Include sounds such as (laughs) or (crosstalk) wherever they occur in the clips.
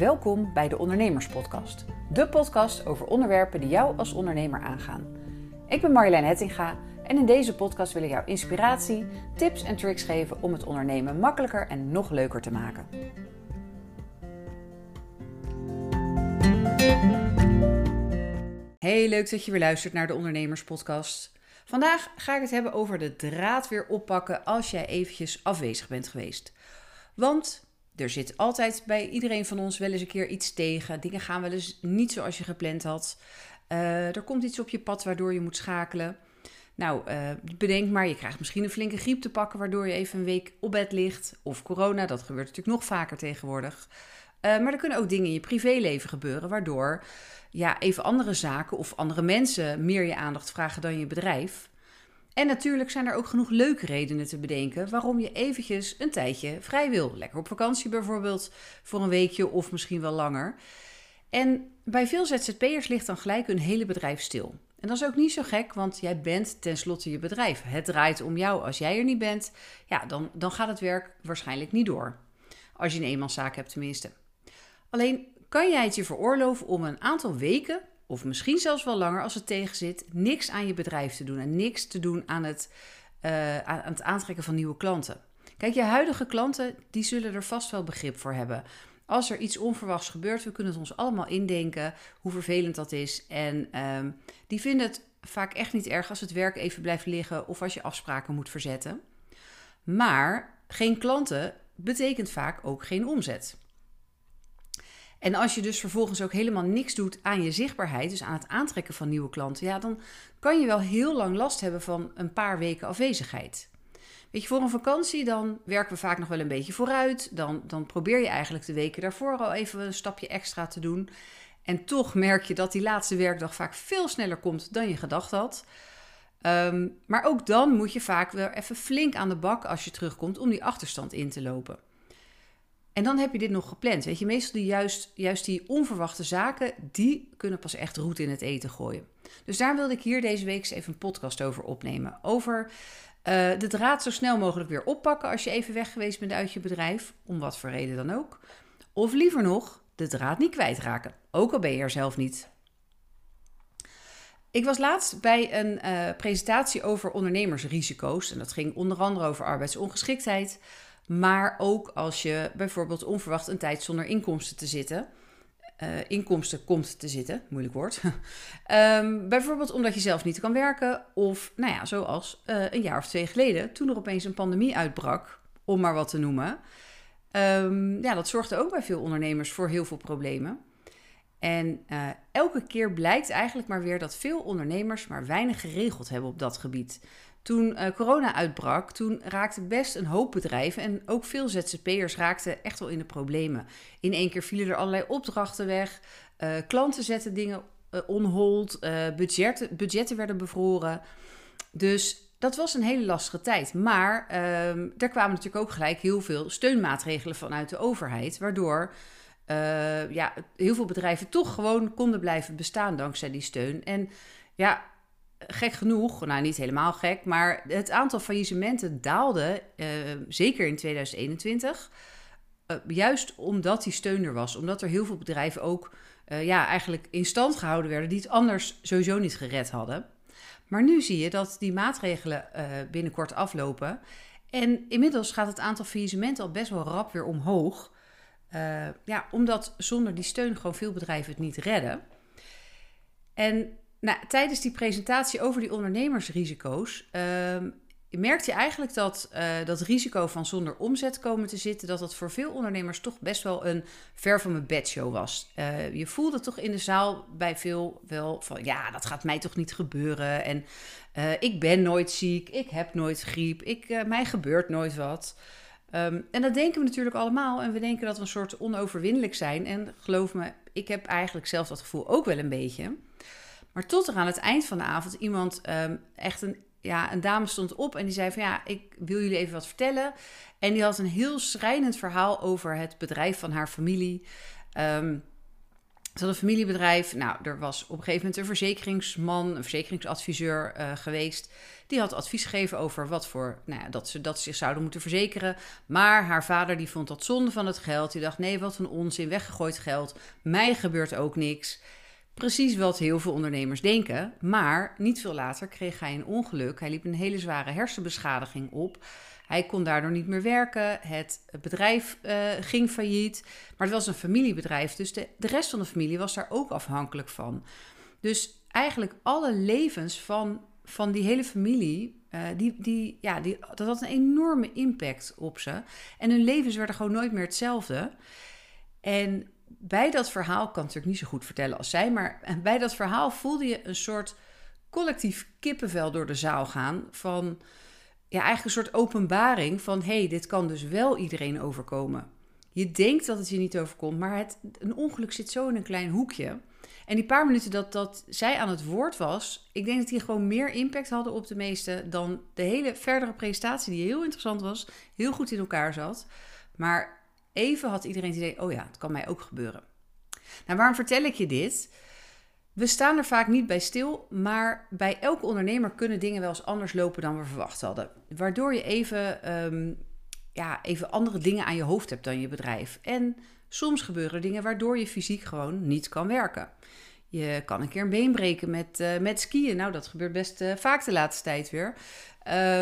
Welkom bij de Ondernemerspodcast. De podcast over onderwerpen die jou als ondernemer aangaan. Ik ben Marjolein Hettinga en in deze podcast wil ik jou inspiratie, tips en tricks geven om het ondernemen makkelijker en nog leuker te maken. Hey, leuk dat je weer luistert naar de Ondernemerspodcast. Vandaag ga ik het hebben over de draad weer oppakken als jij eventjes afwezig bent geweest. Want er zit altijd bij iedereen van ons wel eens een keer iets tegen. Dingen gaan wel eens niet zoals je gepland had. Uh, er komt iets op je pad waardoor je moet schakelen. Nou, uh, bedenk maar, je krijgt misschien een flinke griep te pakken, waardoor je even een week op bed ligt. Of corona, dat gebeurt natuurlijk nog vaker tegenwoordig. Uh, maar er kunnen ook dingen in je privéleven gebeuren, waardoor ja, even andere zaken of andere mensen meer je aandacht vragen dan je bedrijf. En natuurlijk zijn er ook genoeg leuke redenen te bedenken waarom je eventjes een tijdje vrij wil. Lekker op vakantie bijvoorbeeld voor een weekje of misschien wel langer. En bij veel ZZP'ers ligt dan gelijk hun hele bedrijf stil. En dat is ook niet zo gek, want jij bent tenslotte je bedrijf. Het draait om jou. Als jij er niet bent, ja, dan, dan gaat het werk waarschijnlijk niet door. Als je een eenmanszaak hebt tenminste. Alleen kan jij het je veroorloven om een aantal weken of misschien zelfs wel langer als het tegenzit, niks aan je bedrijf te doen en niks te doen aan het, uh, aan het aantrekken van nieuwe klanten. Kijk, je huidige klanten, die zullen er vast wel begrip voor hebben. Als er iets onverwachts gebeurt, we kunnen het ons allemaal indenken hoe vervelend dat is. En um, die vinden het vaak echt niet erg als het werk even blijft liggen of als je afspraken moet verzetten. Maar geen klanten betekent vaak ook geen omzet. En als je dus vervolgens ook helemaal niks doet aan je zichtbaarheid, dus aan het aantrekken van nieuwe klanten, ja, dan kan je wel heel lang last hebben van een paar weken afwezigheid. Weet je, voor een vakantie dan werken we vaak nog wel een beetje vooruit. Dan, dan probeer je eigenlijk de weken daarvoor al even een stapje extra te doen. En toch merk je dat die laatste werkdag vaak veel sneller komt dan je gedacht had. Um, maar ook dan moet je vaak weer even flink aan de bak als je terugkomt om die achterstand in te lopen. En dan heb je dit nog gepland. Weet je, meestal die juist, juist die onverwachte zaken, die kunnen pas echt roet in het eten gooien. Dus daar wilde ik hier deze week eens even een podcast over opnemen. Over uh, de draad zo snel mogelijk weer oppakken als je even weg geweest bent uit je bedrijf, om wat voor reden dan ook. Of liever nog, de draad niet kwijtraken, ook al ben je er zelf niet. Ik was laatst bij een uh, presentatie over ondernemersrisico's en dat ging onder andere over arbeidsongeschiktheid. Maar ook als je bijvoorbeeld onverwacht een tijd zonder inkomsten te zitten. Uh, inkomsten komt te zitten, moeilijk woord. um, (laughs) bijvoorbeeld omdat je zelf niet kan werken. Of, nou ja, zoals uh, een jaar of twee geleden, toen er opeens een pandemie uitbrak, om maar wat te noemen. Um, ja, dat zorgde ook bij veel ondernemers voor heel veel problemen. En uh, elke keer blijkt eigenlijk maar weer dat veel ondernemers maar weinig geregeld hebben op dat gebied. Toen uh, corona uitbrak, toen raakten best een hoop bedrijven en ook veel ZZP'ers raakten echt wel in de problemen. In één keer vielen er allerlei opdrachten weg, uh, klanten zetten dingen uh, on hold, budgetten, budgetten werden bevroren. Dus dat was een hele lastige tijd. Maar ehm, er kwamen natuurlijk ook gelijk heel veel steunmaatregelen vanuit de overheid, waardoor ja, heel veel bedrijven toch gewoon konden blijven bestaan dankzij die steun. En ja, gek genoeg, nou niet helemaal gek, maar het aantal faillissementen daalde, uh, zeker in 2021. Uh, eh, juist omdat die steun er was. Omdat er heel veel bedrijven ook uh, ja, eigenlijk in stand gehouden werden die het anders sowieso niet gered hadden. Maar nu zie je dat die maatregelen binnenkort aflopen. En inmiddels gaat het aantal faillissementen al best wel rap weer omhoog. ja, omdat zonder die steun gewoon veel bedrijven het niet redden. En nou, tijdens die presentatie over die ondernemersrisico's uh, merkte je eigenlijk dat uh, dat risico van zonder omzet komen te zitten, dat dat voor veel ondernemers toch best wel een ver van mijn bedshow was. Uh, je voelde toch in de zaal bij veel wel van ja, dat gaat mij toch niet gebeuren. En uh, ik ben nooit ziek, ik heb nooit griep, ik, mij gebeurt nooit wat. Um, en dat denken we natuurlijk allemaal. En we denken dat we een soort onoverwinnelijk zijn. En geloof me, ik heb eigenlijk zelf dat gevoel ook wel een beetje. Maar tot er aan het eind van de avond iemand, um, echt een, ja, een dame stond op en die zei van ja, ik wil jullie even wat vertellen. En die had een heel schrijnend verhaal over het bedrijf van haar familie. Um, Ze had een familiebedrijf. Nou, er was op een gegeven moment een verzekeringsman, een verzekeringsadviseur uh, geweest. Die had advies gegeven over wat voor, nou ja, dat ze dat ze zich zouden moeten verzekeren. Maar haar vader die vond dat zonde van het geld. Die dacht, nee, wat een onzin, weggegooid geld. Mij gebeurt ook niks. Precies wat heel veel ondernemers denken. Maar niet veel later kreeg hij een ongeluk. Hij liep een hele zware hersenbeschadiging op. Hij kon daardoor niet meer werken. Het bedrijf uh, ging failliet. Maar het was een familiebedrijf. Dus de, de rest van de familie was daar ook afhankelijk van. Dus eigenlijk alle levens van, van die hele familie. Uh, die, die, ja, die, dat had een enorme impact op ze. En hun levens werden gewoon nooit meer hetzelfde. En bij dat verhaal, kan ik natuurlijk niet zo goed vertellen als zij, maar bij dat verhaal voelde je een soort collectief kippenvel door de zaal gaan. Van ja, eigenlijk een soort openbaring van hé, hey, dit kan dus wel iedereen overkomen. Je denkt dat het je niet overkomt, maar het, een ongeluk zit zo in een klein hoekje. En die paar minuten dat, dat zij aan het woord was, ik denk dat die gewoon meer impact hadden op de meesten dan de hele verdere presentatie, die heel interessant was, heel goed in elkaar zat. Maar even had iedereen het idee: oh ja, het kan mij ook gebeuren. Nou, waarom vertel ik je dit? We staan er vaak niet bij stil, maar bij elke ondernemer kunnen dingen wel eens anders lopen dan we verwacht hadden. Waardoor je even, ehm, ja, even andere dingen aan je hoofd hebt dan je bedrijf. En soms gebeuren er dingen waardoor je fysiek gewoon niet kan werken. Je kan een keer een been breken met, uh, met skiën. Nou, dat gebeurt best uh, vaak de laatste tijd weer.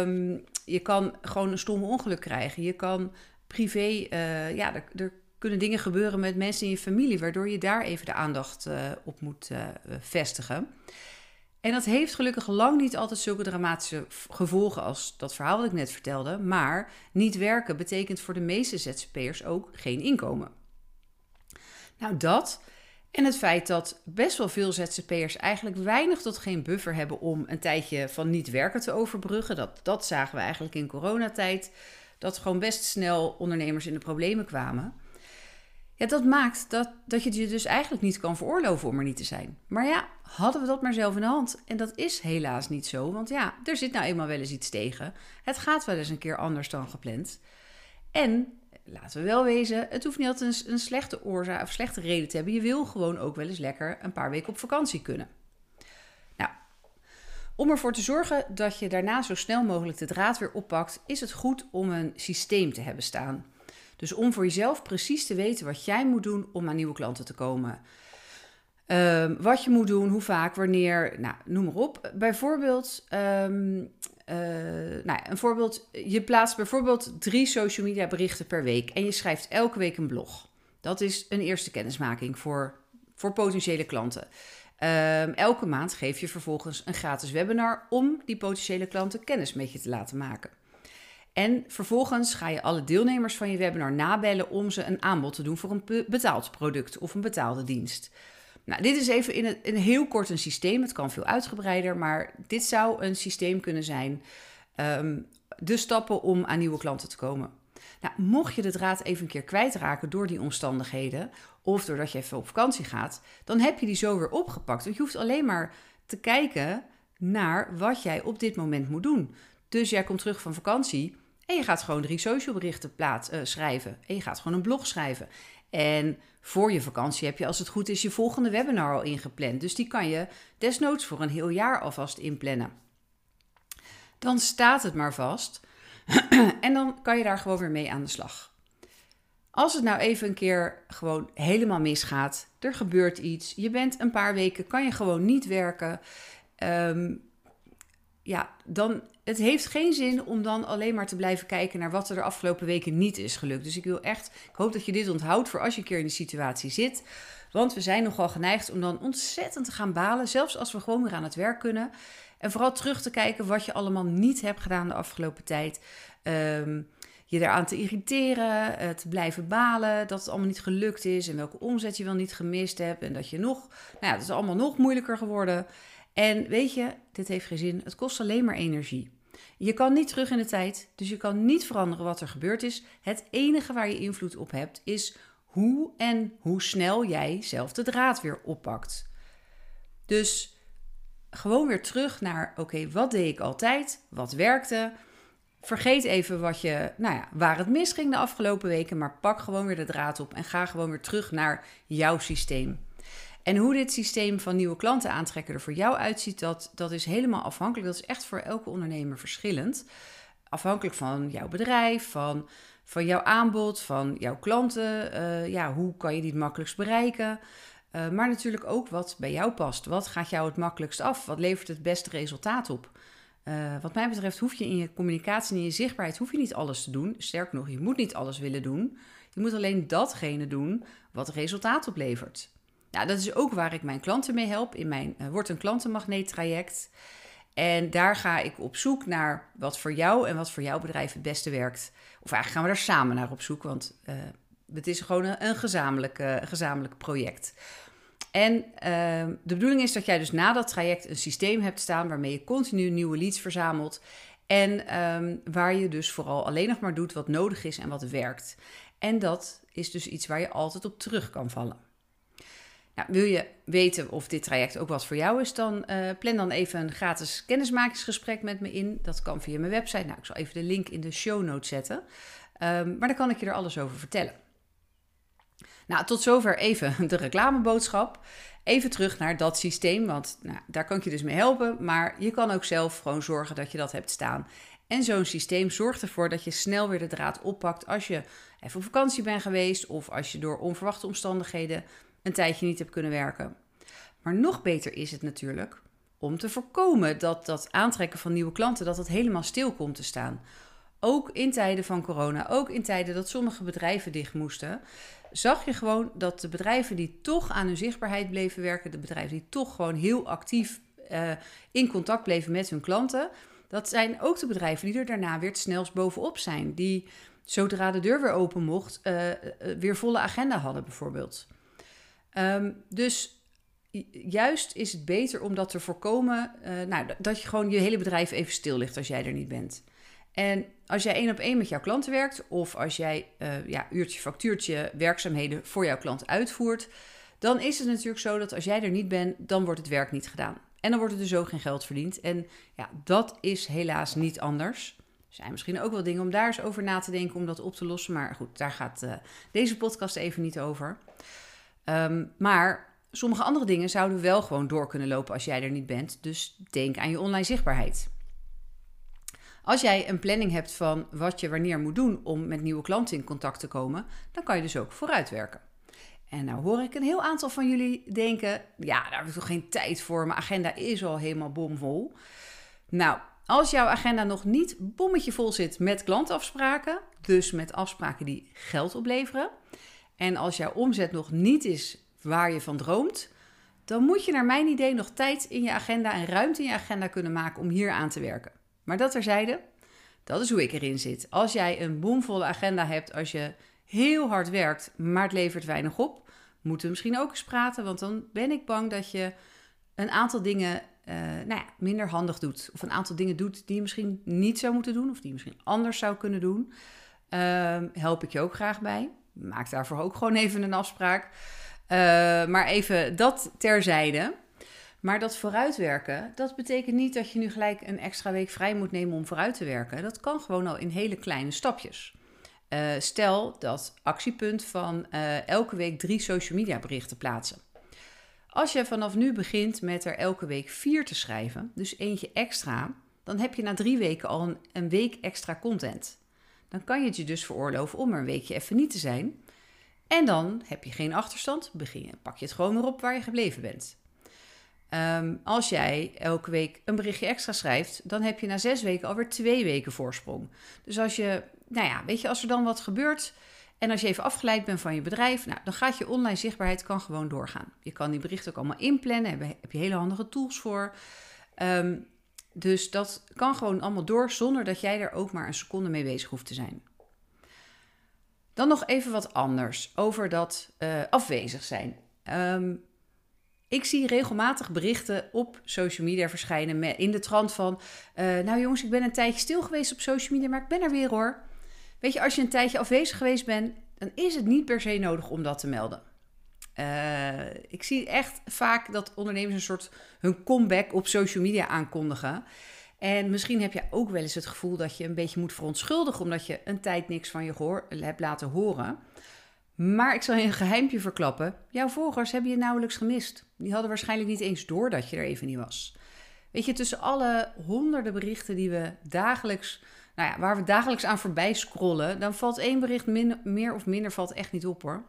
Um, je kan gewoon een stomme ongeluk krijgen. Je kan privé, uh, ja, er, er, kunnen dingen gebeuren met mensen in je familie, waardoor je daar even de aandacht uh, op moet uh, vestigen. En dat heeft gelukkig lang niet altijd zulke dramatische gevolgen als dat verhaal wat ik net vertelde. Maar niet werken betekent voor de meeste ZZP'ers ook geen inkomen. Nou, dat en het feit dat best wel veel ZZP'ers eigenlijk weinig tot geen buffer hebben om een tijdje van niet werken te overbruggen. Dat, dat zagen we eigenlijk in coronatijd dat gewoon best snel ondernemers in de problemen kwamen. Ja, dat maakt dat, dat je het je dus eigenlijk niet kan veroorloven om er niet te zijn. Maar ja, hadden we dat maar zelf in de hand? En dat is helaas niet zo, want ja, er zit nou eenmaal wel eens iets tegen. Het gaat wel eens een keer anders dan gepland. En laten we wel wezen, het hoeft niet altijd een, een slechte oorzaak of slechte reden te hebben. Je wil gewoon ook wel eens lekker een paar weken op vakantie kunnen. Om ervoor te zorgen dat je daarna zo snel mogelijk de draad weer oppakt, is het goed om een systeem te hebben staan. Dus om voor jezelf precies te weten wat jij moet doen om aan nieuwe klanten te komen. Um, wat je moet doen, hoe vaak, wanneer, nou, noem maar op. Bijvoorbeeld, um, uh, nou, een voorbeeld, je plaatst bijvoorbeeld drie social media berichten per week en je schrijft elke week een blog. Dat is een eerste kennismaking voor, voor potentiële klanten. Um, elke maand geef je vervolgens een gratis webinar om die potentiële klanten kennis met je te laten maken. En vervolgens ga je alle deelnemers van je webinar nabellen om ze een aanbod te doen voor een betaald product of een betaalde dienst. Nou, dit is even in, een, heel kort een systeem. Het kan veel uitgebreider, maar dit zou een systeem kunnen zijn. Um, de stappen om aan nieuwe klanten te komen. Nou, mocht je de draad even een keer kwijtraken door die omstandigheden, of doordat je even op vakantie gaat, dan heb je die zo weer opgepakt. Want je hoeft alleen maar te kijken naar wat jij op dit moment moet doen. Dus jij komt terug van vakantie en je gaat gewoon drie social berichten plaats, uh, schrijven. En je gaat gewoon een blog schrijven. En voor je vakantie heb je, als het goed is, je volgende webinar al ingepland. Dus die kan je desnoods voor een heel jaar alvast inplannen. Dan staat het maar vast. (clears throat) en dan kan je daar gewoon weer mee aan de slag. Als het nou even een keer gewoon helemaal misgaat, er gebeurt iets, je bent een paar weken, kan je gewoon niet werken. Um, ja, dan het heeft geen zin om dan alleen maar te blijven kijken naar wat er de afgelopen weken niet is gelukt. Dus ik wil echt, ik hoop dat je dit onthoudt voor als je een keer in die situatie zit. Want we zijn nogal geneigd om dan ontzettend te gaan balen, zelfs als we gewoon weer aan het werk kunnen. En vooral terug te kijken wat je allemaal niet hebt gedaan de afgelopen tijd. Um, je eraan te irriteren, uh, te blijven balen dat het allemaal niet gelukt is en welke omzet je wel niet gemist hebt en dat je nog, nou ja, het is allemaal nog moeilijker geworden. En weet je, dit heeft geen zin, het kost alleen maar energie. Je kan niet terug in de tijd, dus je kan niet veranderen wat er gebeurd is. Het enige waar je invloed op hebt is hoe en hoe snel jij zelf de draad weer oppakt. Dus gewoon weer terug naar: oké, wat deed ik altijd? Wat werkte? Vergeet even wat je, nou ja, waar het misging de afgelopen weken, maar pak gewoon weer de draad op en ga gewoon weer terug naar jouw systeem. En hoe dit systeem van nieuwe klanten aantrekken er voor jou uitziet, dat, dat is helemaal afhankelijk. Dat is echt voor elke ondernemer verschillend. Afhankelijk van jouw bedrijf, van, van jouw aanbod, van jouw klanten. Uh, ja, hoe kan je die het makkelijkst bereiken? Uh, maar natuurlijk ook wat bij jou past. Wat gaat jou het makkelijkst af? Wat levert het beste resultaat op? Uh, wat mij betreft hoef je in je communicatie en in je zichtbaarheid hoef je niet alles te doen. Sterker nog, je moet niet alles willen doen. Je moet alleen datgene doen wat resultaat oplevert. Nou, dat is ook waar ik mijn klanten mee help in mijn Word een klantenmagneet traject. En daar ga ik op zoek naar wat voor jou en wat voor jouw bedrijf het beste werkt. Of eigenlijk gaan we daar samen naar op zoek, want uh, het is gewoon een, een gezamenlijk, gezamenlijk project. En uh, de bedoeling is dat jij dus na dat traject een systeem hebt staan waarmee je continu nieuwe leads verzamelt. En um, waar je dus vooral alleen nog maar doet wat nodig is en wat werkt. En dat is dus iets waar je altijd op terug kan vallen. Wil je weten of dit traject ook wat voor jou is, dan uh, plan dan even een gratis kennismakingsgesprek met me in. Dat kan via mijn website. Nou, ik zal even de link in de show notes zetten. Um, maar dan kan ik je er alles over vertellen. Nou, tot zover even (laughs) de reclameboodschap. Even terug naar dat systeem, want nou, daar kan ik je dus mee helpen. Maar je kan ook zelf gewoon zorgen dat je dat hebt staan. En zo'n systeem zorgt ervoor dat je snel weer de draad oppakt als je even op vakantie bent geweest of als je door onverwachte omstandigheden een tijdje niet hebt kunnen werken. Maar nog beter is het natuurlijk om te voorkomen dat dat aantrekken van nieuwe klanten dat het helemaal stil komt te staan. Ook in tijden van corona, ook in tijden dat sommige bedrijven dicht moesten, zag je gewoon dat de bedrijven die toch aan hun zichtbaarheid bleven werken, de bedrijven die toch gewoon heel actief uh, in contact bleven met hun klanten, dat zijn ook de bedrijven die er daarna weer het snelst bovenop zijn. Die zodra de deur weer open mocht, uh, uh, weer volle agenda hadden bijvoorbeeld. Um, dus juist is het beter om dat te voorkomen, nou, dat je gewoon je hele bedrijf even stil ligt als jij er niet bent. En als jij één op één met jouw klanten werkt, of als jij uh, ja, uurtje, factuurtje werkzaamheden voor jouw klant uitvoert, dan is het natuurlijk zo dat als jij er niet bent, dan wordt het werk niet gedaan. En dan wordt er dus ook geen geld verdiend. En ja, dat is helaas niet anders. Er zijn misschien ook wel dingen om daar eens over na te denken om dat op te lossen. Maar goed, daar gaat uh, deze podcast even niet over. Um, maar sommige andere dingen zouden wel gewoon door kunnen lopen als jij er niet bent. Dus denk aan je online zichtbaarheid. Als jij een planning hebt van wat je wanneer moet doen om met nieuwe klanten in contact te komen, dan kan je dus ook vooruitwerken. En nou hoor ik een heel aantal van jullie denken: ja, daar heb ik toch geen tijd voor. Mijn agenda is al helemaal bomvol. Nou, als jouw agenda nog niet bommetje vol zit met klantafspraken, dus met afspraken die geld opleveren, en als jouw omzet nog niet is waar je van droomt, dan moet je naar mijn idee nog tijd in je agenda en ruimte in je agenda kunnen maken om hier aan te werken. Maar dat terzijde, dat is hoe ik erin zit. Als jij een bomvolle agenda hebt, als je heel hard werkt, maar het levert weinig op, moeten we misschien ook eens praten. Want dan ben ik bang dat je een aantal dingen uh, nou ja, minder handig doet. Of een aantal dingen doet die je misschien niet zou moeten doen, of die je misschien anders zou kunnen doen. Uh, help ik je ook graag bij. Maak daarvoor ook gewoon even een afspraak. Uh, maar even dat terzijde. Maar dat vooruitwerken, dat betekent niet dat je nu gelijk een extra week vrij moet nemen om vooruit te werken. Dat kan gewoon al in hele kleine stapjes. Uh, stel dat actiepunt van uh, elke week drie social media berichten plaatsen. Als je vanaf nu begint met er elke week vier te schrijven, dus eentje extra, dan heb je na drie weken al een week extra content. Dan kan je het je dus veroorloven om er een weekje even niet te zijn. En dan heb je geen achterstand, begin je, pak je het gewoon weer op waar je gebleven bent. Um, als jij elke week een berichtje extra schrijft, dan heb je na zes weken alweer twee weken voorsprong. Dus als je, nou ja, weet je, als er dan wat gebeurt en als je even afgeleid bent van je bedrijf, nou, dan gaat je online zichtbaarheid kan gewoon doorgaan. Je kan die berichten ook allemaal inplannen, heb, je hele handige tools voor. Um, dus dat kan gewoon allemaal door zonder dat jij er ook maar een seconde mee bezig hoeft te zijn. Dan nog even wat anders over dat uh, afwezig zijn. Um, ik zie regelmatig berichten op social media verschijnen in de trant van... Uh, nou jongens, ik ben een tijdje stil geweest op social media, maar ik ben er weer hoor. Weet je, als je een tijdje afwezig geweest bent, dan is het niet per se nodig om dat te melden. Uh, ik zie echt vaak dat ondernemers een soort hun comeback op social media aankondigen. En misschien heb je ook wel eens het gevoel dat je een beetje moet verontschuldigen... omdat je een tijd niks van je gehoor, hebt laten horen... Maar ik zal je een geheimpje verklappen. Jouw volgers hebben je nauwelijks gemist. Die hadden waarschijnlijk niet eens door dat je er even niet was. Weet je, tussen alle honderden berichten die we dagelijks, nou ja, waar we dagelijks aan voorbij scrollen, dan valt één bericht meer of minder valt echt niet op hoor.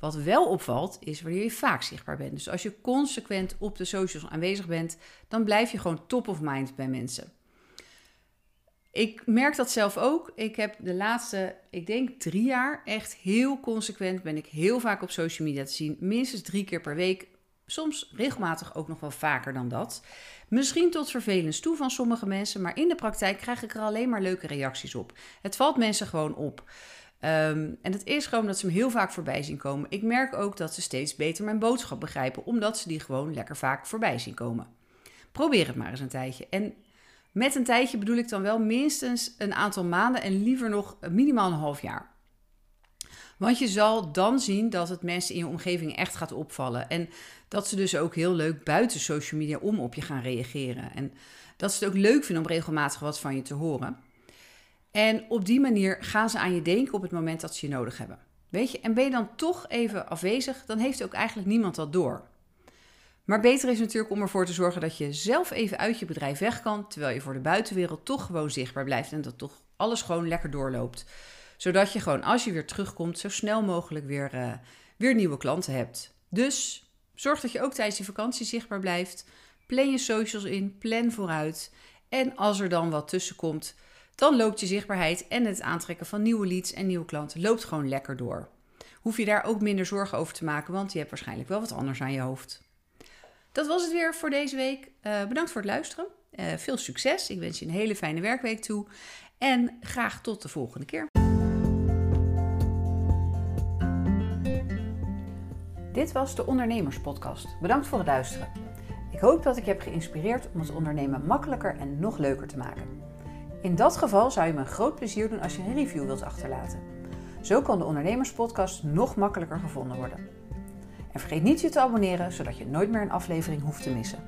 Wat wel opvalt, is wanneer je vaak zichtbaar bent. Dus als je consequent op de socials aanwezig bent, dan blijf je gewoon top of mind bij mensen. Ik merk dat zelf ook. Ik heb de laatste, ik denk drie jaar, echt heel consequent ben ik heel vaak op social media te zien. Minstens drie keer per week. Soms regelmatig ook nog wel vaker dan dat. Misschien tot vervelens toe van sommige mensen, maar in de praktijk krijg ik er alleen maar leuke reacties op. Het valt mensen gewoon op. Um, en dat is gewoon dat ze me heel vaak voorbij zien komen. Ik merk ook dat ze steeds beter mijn boodschap begrijpen, omdat ze die gewoon lekker vaak voorbij zien komen. Probeer het maar eens een tijdje. En met een tijdje bedoel ik dan wel minstens een aantal maanden en liever nog minimaal een half jaar. Want je zal dan zien dat het mensen in je omgeving echt gaat opvallen. En dat ze dus ook heel leuk buiten social media om op je gaan reageren. En dat ze het ook leuk vinden om regelmatig wat van je te horen. En op die manier gaan ze aan je denken op het moment dat ze je nodig hebben. Weet je, en ben je dan toch even afwezig, dan heeft ook eigenlijk niemand dat door. Maar beter is natuurlijk om ervoor te zorgen dat je zelf even uit je bedrijf weg kan, terwijl je voor de buitenwereld toch gewoon zichtbaar blijft en dat toch alles gewoon lekker doorloopt. Zodat je gewoon als je weer terugkomt, zo snel mogelijk weer, uh, weer nieuwe klanten hebt. Dus zorg dat je ook tijdens je vakantie zichtbaar blijft. Plan je socials in, plan vooruit. En als er dan wat tussen komt, dan loopt je zichtbaarheid en het aantrekken van nieuwe leads en nieuwe klanten loopt gewoon lekker door. Hoef je daar ook minder zorgen over te maken, want je hebt waarschijnlijk wel wat anders aan je hoofd. Dat was het weer voor deze week. Uh, bedankt voor het luisteren. Uh, veel succes. Ik wens je een hele fijne werkweek toe. En graag tot de volgende keer. Dit was de Ondernemerspodcast. Bedankt voor het luisteren. Ik hoop dat ik je heb geïnspireerd om het ondernemen makkelijker en nog leuker te maken. In dat geval zou je me een groot plezier doen als je een review wilt achterlaten. Zo kan de Ondernemerspodcast nog makkelijker gevonden worden. En vergeet niet je te abonneren, zodat je nooit meer een aflevering hoeft te missen.